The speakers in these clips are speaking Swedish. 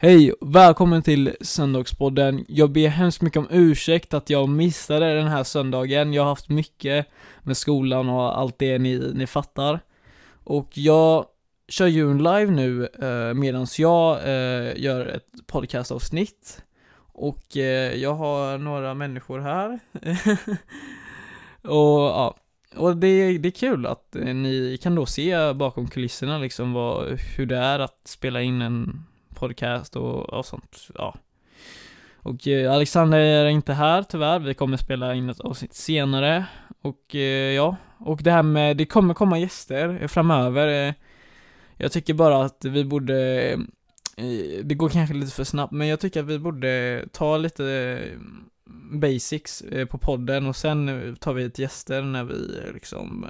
Hej, välkommen till Söndagspodden. Jag ber hemskt mycket om ursäkt att jag missade den här söndagen. Jag har haft mycket med skolan och allt det ni, ni fattar. Och jag kör ju en live nu eh, medan jag eh, gör ett podcastavsnitt. Och eh, jag har några människor här. och ja, och det, det är kul att eh, ni kan då se bakom kulisserna liksom vad, hur det är att spela in en podcast och, och sånt, ja. Och eh, Alexander är inte här tyvärr, vi kommer spela in ett avsnitt senare. Och eh, ja, och det här med, det kommer komma gäster framöver. Eh, jag tycker bara att vi borde, eh, det går kanske lite för snabbt, men jag tycker att vi borde ta lite eh, basics på podden och sen tar vi ett gäster när vi liksom,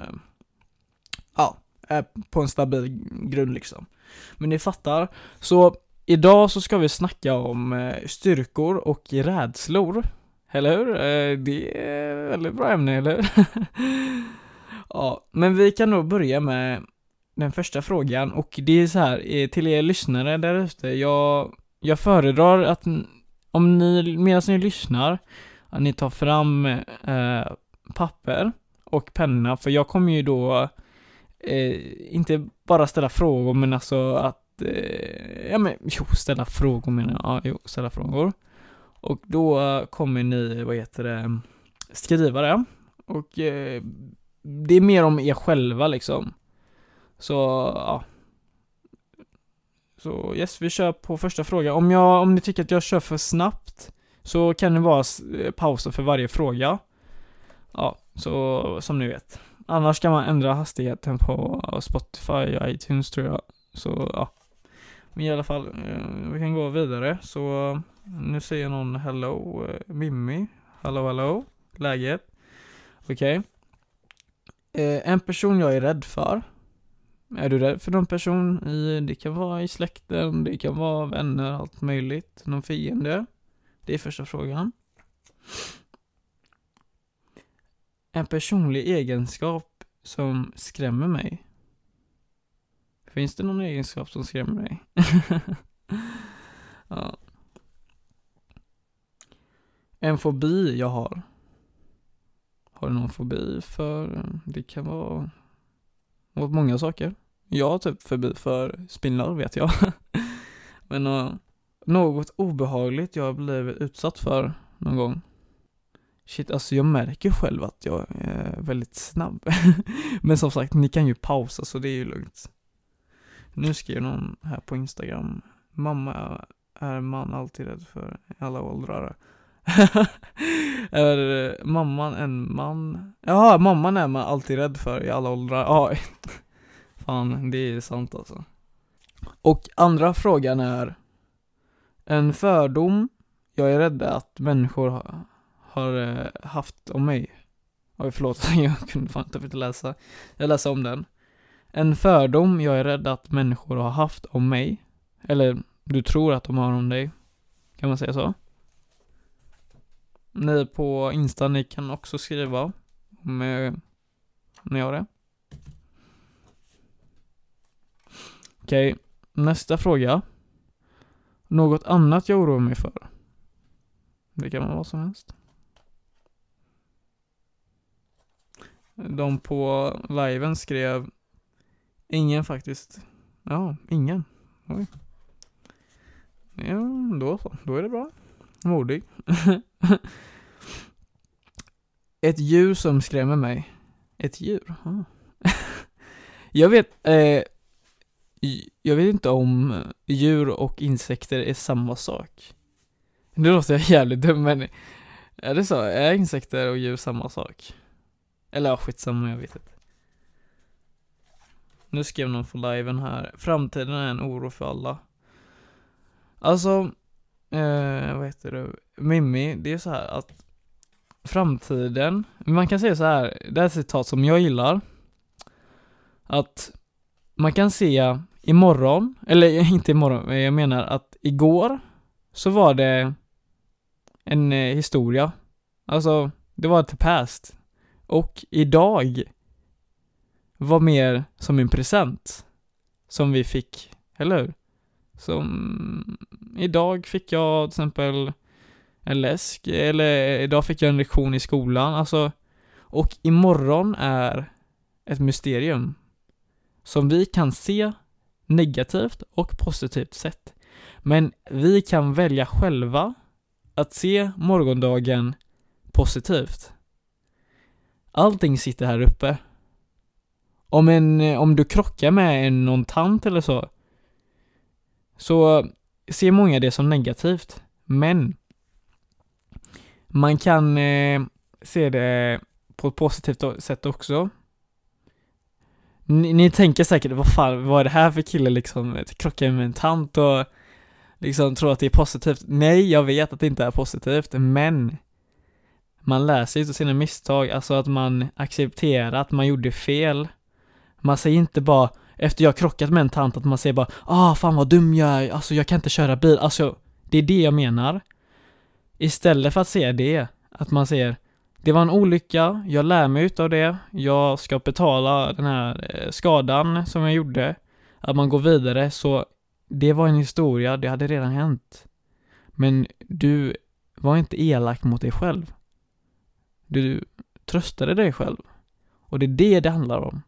ja, är på en stabil grund liksom. Men ni fattar. Så idag så ska vi snacka om eh, styrkor och rädslor. Eller hur? Eh, det är ett väldigt bra ämne, eller hur? ja, men vi kan nog börja med den första frågan och det är så här, eh, till er lyssnare där ute, jag, jag föredrar att om ni, medan ni lyssnar, att ni tar fram eh, papper och penna, för jag kommer ju då eh, inte bara ställa frågor, men alltså att, eh, ja men, jo, ställa frågor menar jag, ja, jo, ställa frågor. Och då eh, kommer ni, vad heter det, skriva det. Och eh, det är mer om er själva liksom. Så, ja. Så yes, vi kör på första frågan. Om jag, om ni tycker att jag kör för snabbt, så kan det vara eh, pauser för varje fråga. Ja, så som ni vet. Annars kan man ändra hastigheten på Spotify och iTunes tror jag. Så ja. Men i alla fall, eh, vi kan gå vidare. Så nu säger någon hello, eh, Mimmi. Hello, hello. Läget? Okej. Eh, en person jag är rädd för. Är du rädd för någon person i, det kan vara i släkten, det kan vara vänner, allt möjligt. Någon fiende? Det är första frågan. En personlig egenskap som skrämmer mig. Finns det någon egenskap som skrämmer dig? ja. En fobi jag har. Har du någon fobi för, det kan vara mot många saker. Jag har typ fobi för spindlar vet jag. Men uh, något obehagligt jag har blivit utsatt för någon gång. Shit, alltså jag märker själv att jag är väldigt snabb. Men som sagt, ni kan ju pausa så det är ju lugnt. Nu skriver någon här på Instagram. Mamma är man alltid rädd för i alla åldrar. är eh, mamman en man? Jaha, mamman är man alltid rädd för i alla åldrar. Ja, fan det är sant alltså. Och andra frågan är En fördom jag är rädd att människor har, har haft om mig. Oj förlåt, jag kunde fan inte läsa. Jag läser om den. En fördom jag är rädd att människor har haft om mig. Eller du tror att de har om dig. Kan man säga så? Ni på Insta, ni kan också skriva om eh, ni har det. Okej, nästa fråga. Något annat jag oroar mig för? Det kan vara vad som helst. De på liven skrev Ingen faktiskt. Ja, ingen. Oj. Ja, då så. Då är det bra. Modig. Ett djur som skrämmer mig. Ett djur? Ah. jag vet, eh, jag vet inte om djur och insekter är samma sak. Nu låter jag jävligt dum men är det så? Är insekter och djur samma sak? Eller ja, skitsamma, jag vet inte. Nu skrev någon från liven här. Framtiden är en oro för alla. Alltså, eh, vad heter det? Mimmi, det är så här att framtiden, man kan säga så här, det är ett citat som jag gillar. Att man kan se imorgon, eller inte imorgon, men jag menar att igår så var det en eh, historia. Alltså, det var ett past. Och idag var mer som en present som vi fick, eller hur? Som idag fick jag till exempel en läsk, eller idag fick jag en lektion i skolan, alltså, och imorgon är ett mysterium som vi kan se negativt och positivt sett. Men vi kan välja själva att se morgondagen positivt. Allting sitter här uppe. Om, en, eh, om du krockar med en, någon tant eller så, så eh, ser många det som negativt. Men man kan eh, se det på ett positivt sätt också. Ni, ni, tänker säkert, vad fan, vad är det här för kille liksom? Krockar med en tant och liksom tror att det är positivt. Nej, jag vet att det inte är positivt, men man lär sig av sina misstag, alltså att man accepterar att man gjorde fel. Man säger inte bara, efter jag krockat med en tant, att man säger bara ah fan vad dum jag är, alltså jag kan inte köra bil, alltså det är det jag menar. Istället för att säga det, att man säger det var en olycka, jag lär mig utav det, jag ska betala den här eh, skadan som jag gjorde, att man går vidare, så det var en historia, det hade redan hänt. Men du var inte elak mot dig själv. Du tröstade dig själv. Och det är det det handlar om.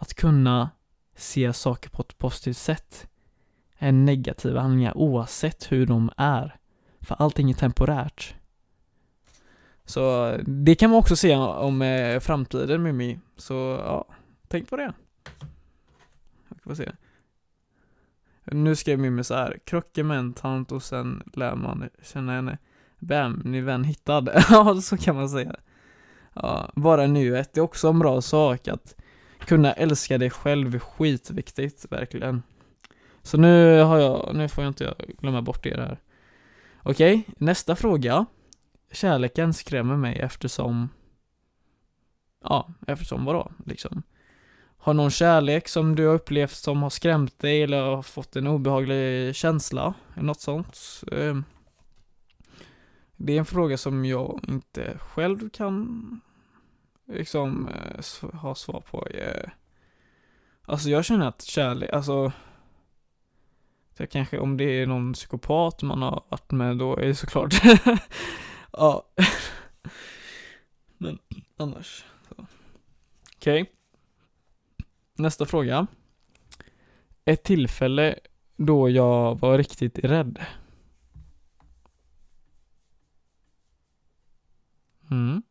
Att kunna se saker på ett positivt sätt. Är negativa handlingar oavsett hur de är. För allting är temporärt. Så det kan man också se om eh, framtiden Mimmi. Så ja, tänk på det. Jag får se. Nu skrev Mimmi så här, krockar med en tant och sen lär man känna henne. Bam, ny vän hittad. ja, så kan man säga. Ja, bara nuet, det är också en bra sak att kunna älska dig själv är skitviktigt, verkligen. Så nu har jag, nu får jag inte glömma bort er här. Okej, nästa fråga. Kärleken skrämmer mig eftersom, ja, eftersom vadå, liksom? Har någon kärlek som du har upplevt som har skrämt dig eller har fått en obehaglig känsla? Något sånt? Ehm, det är en fråga som jag inte själv kan liksom eh, ha svar på. Eh, alltså jag känner att kärlek, alltså Det kanske om det är någon psykopat man har varit med då är det såklart Ja Men annars så. Okej okay. Nästa fråga Ett tillfälle då jag var riktigt rädd Mm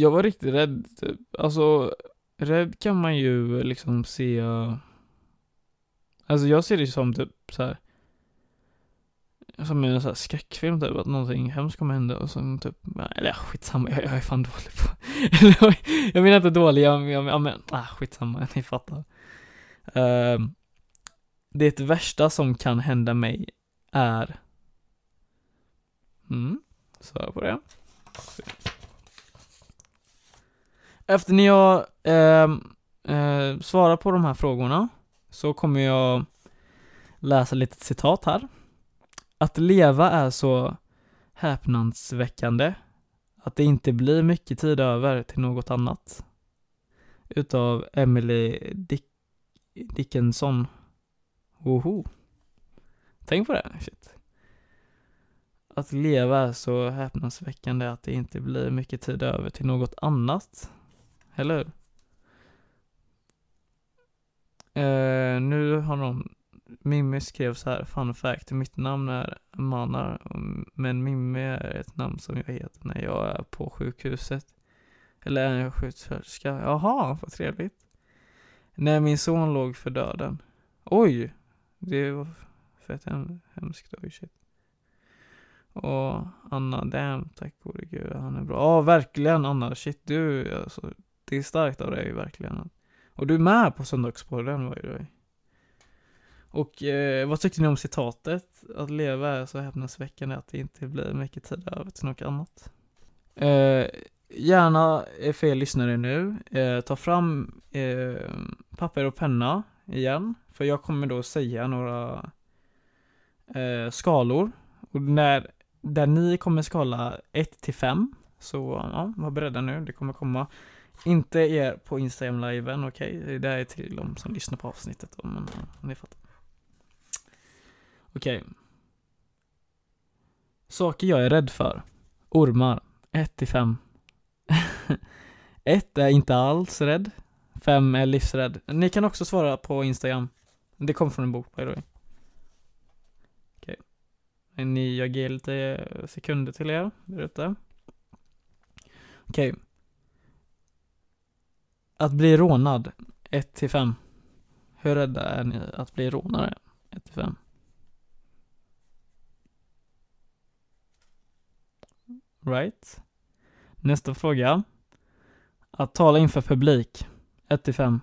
jag var riktigt rädd typ. Alltså Rädd kan man ju liksom se. Alltså jag ser det som typ så här, Som en sån här skräckfilm typ, att någonting hemskt kommer hända och sen typ, eller ja, skitsamma, jag, jag är fan dålig på Jag menar inte dålig, jag, jag, jag men, ah, skitsamma, ni fattar. Uh, Det värsta som kan hända mig är Mm, svara på det. Efter ni har eh, eh, svarat på de här frågorna så kommer jag läsa lite citat här. Att leva är så häpnadsväckande att det inte blir mycket tid över till något annat. Utav Emily Dick Dickinson. Woho. Tänk på det, shit. Att leva är så häpnadsväckande att det inte blir mycket tid över till något annat. Eller hur? Uh, nu har någon, Mimmi skrev så här, fun fact, mitt namn är Manar, men Mimmi är ett namn som jag heter när jag är på sjukhuset. Eller är jag sjuksköterska? Jaha, vad trevligt. När min son låg för döden. Oj, det var fett hem, hemskt, oj shit. Och Anna, damn, tack gode gud, han är bra. Ja, verkligen Anna, shit du, alltså, det är starkt av dig verkligen. Och du är med på Söndagspodden var ju du. Och eh, vad tyckte ni om citatet? Att leva är så häpnadsväckande att det inte blir mycket tid över till något annat. Eh, gärna eh, för er lyssnare nu, eh, ta fram eh, papper och penna igen. För jag kommer då säga några eh, skalor. Och när, där ni kommer skala 1 till 5, så ja, var beredda nu, det kommer komma inte er på Instagram-liven, okej? Okay? Det är till de som lyssnar på avsnittet då, men ni fattar. Okej. Saker jag är rädd för. Ormar. 1 till 5. 1 är inte alls rädd. 5 är livsrädd. Ni kan också svara på Instagram. Det kom från en bok by the way. Okej. Ni, jag ger lite sekunder till er där ute. Okej. Att bli rånad. 1 till 5. Hur rädda är ni att bli rånare? 1 till 5. Right. Nästa fråga. Att tala inför publik. 1 till 5.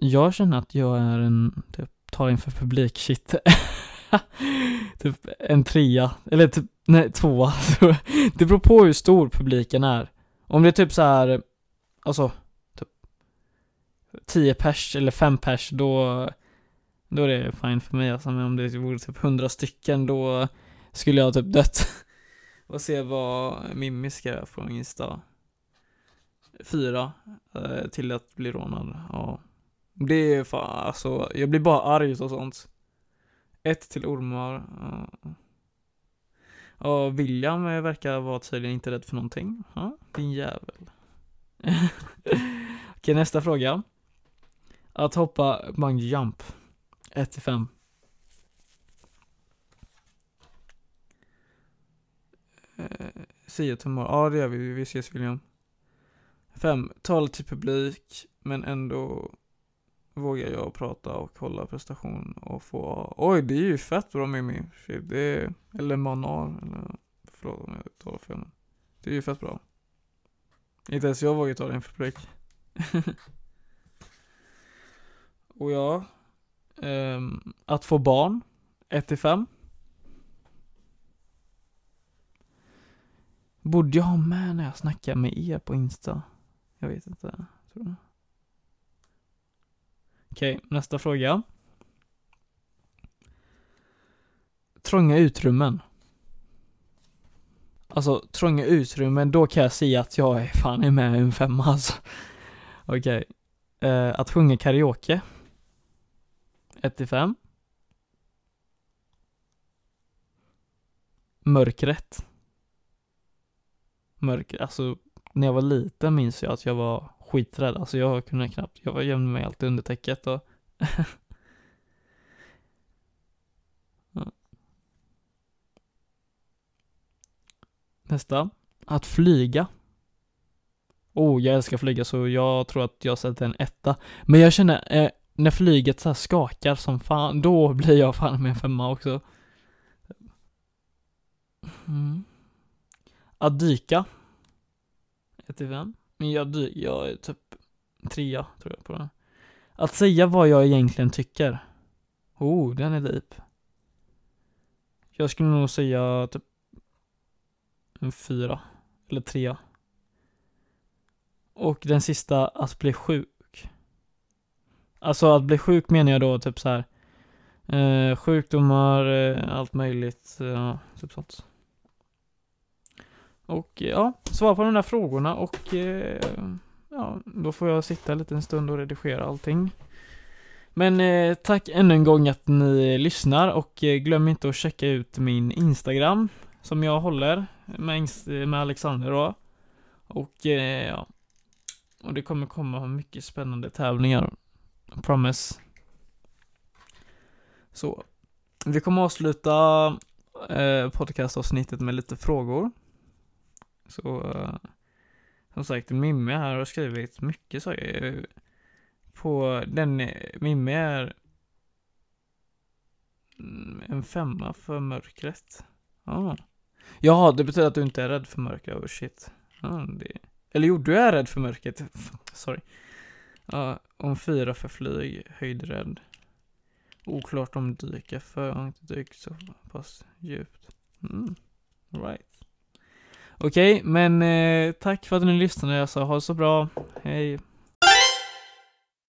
Jag känner att jag är en, typ, tala inför publik, shit. typ en trea, eller typ, nej, tvåa. det beror på hur stor publiken är. Om det är typ så här, alltså, typ 10 pers eller 5 pers, då, då är det fine för mig alltså. Men om det vore typ 100 stycken, då skulle jag typ dött. Och se vad Mimmi ska göra från Insta. Fyra eh, till att bli rånad. Ja. Det är fan, alltså, jag blir bara arg och sånt. Ett till ormar. Ja. Och William eh, verkar vara tydligen inte rädd för någonting. Ja, din jävel. Okej, nästa fråga. Att hoppa bungee jump. 1 till 5. Eh, Sia tomorrow. Ja, det gör vi. Vi ses William. 5. Tala till publik, men ändå vågar jag prata och hålla prestation och få, oj det är ju fett bra Mimmi, Shit, det är, eller Manar, eller förlåt om jag talar fel men. Det är ju fett bra. Inte ens jag vågar ta det inför publik. och ja, um, att få barn, 1 till 5. Borde jag ha med när jag snackar med er på Insta? Jag vet inte. Tror jag. Okej, nästa fråga. Trånga utrymmen. Alltså, trånga utrymmen, då kan jag säga att jag är fan är med en femma alltså. Okej. Eh, att sjunga karaoke. 1 till 5. Mörkret. Mörker, alltså när jag var liten minns jag att jag var skiträdd. Alltså jag kunde knappt, jag gömde mig alltid under täcket och Nästa. Att flyga. Oh, jag älskar flyga så jag tror att jag sätter en etta. Men jag känner, eh, när flyget så skakar som fan, då blir jag fan med en femma också. Mm. Att dyka. 1 till 5. Men jag, jag är typ trea, tror jag på den. Att säga vad jag egentligen tycker. Oh, den är deep. Jag skulle nog säga typ en fyra, eller trea. Och den sista, att bli sjuk. Alltså att bli sjuk menar jag då typ så här. Eh, sjukdomar, eh, allt möjligt, ja, typ sånt. Och eh, ja, svara på de där frågorna och eh, ja, då får jag sitta en liten stund och redigera allting. Men eh, tack ännu en gång att ni lyssnar och eh, glöm inte att checka ut min Instagram som jag håller med, med Alexander då. Och eh, ja, och det kommer komma mycket spännande tävlingar. Promise. Så, vi kommer avsluta eh, podcastavsnittet med lite frågor. Så, eh, som sagt, Mimme här har skrivit mycket saker. På den, Mimme är en femma för mörkret. Ja. Jaha, det betyder att du inte är rädd för mörker, oh shit. Ah, det... Eller jo, du är rädd för mörkret. Sorry. Ja, om fyra för flyg, höjdrädd. Oklart om dyka, för jag har inte dykt så pass djupt. Mm. Right. Okej, okay, men eh, tack för att ni lyssnade. Jag sa ha det så bra. Hej.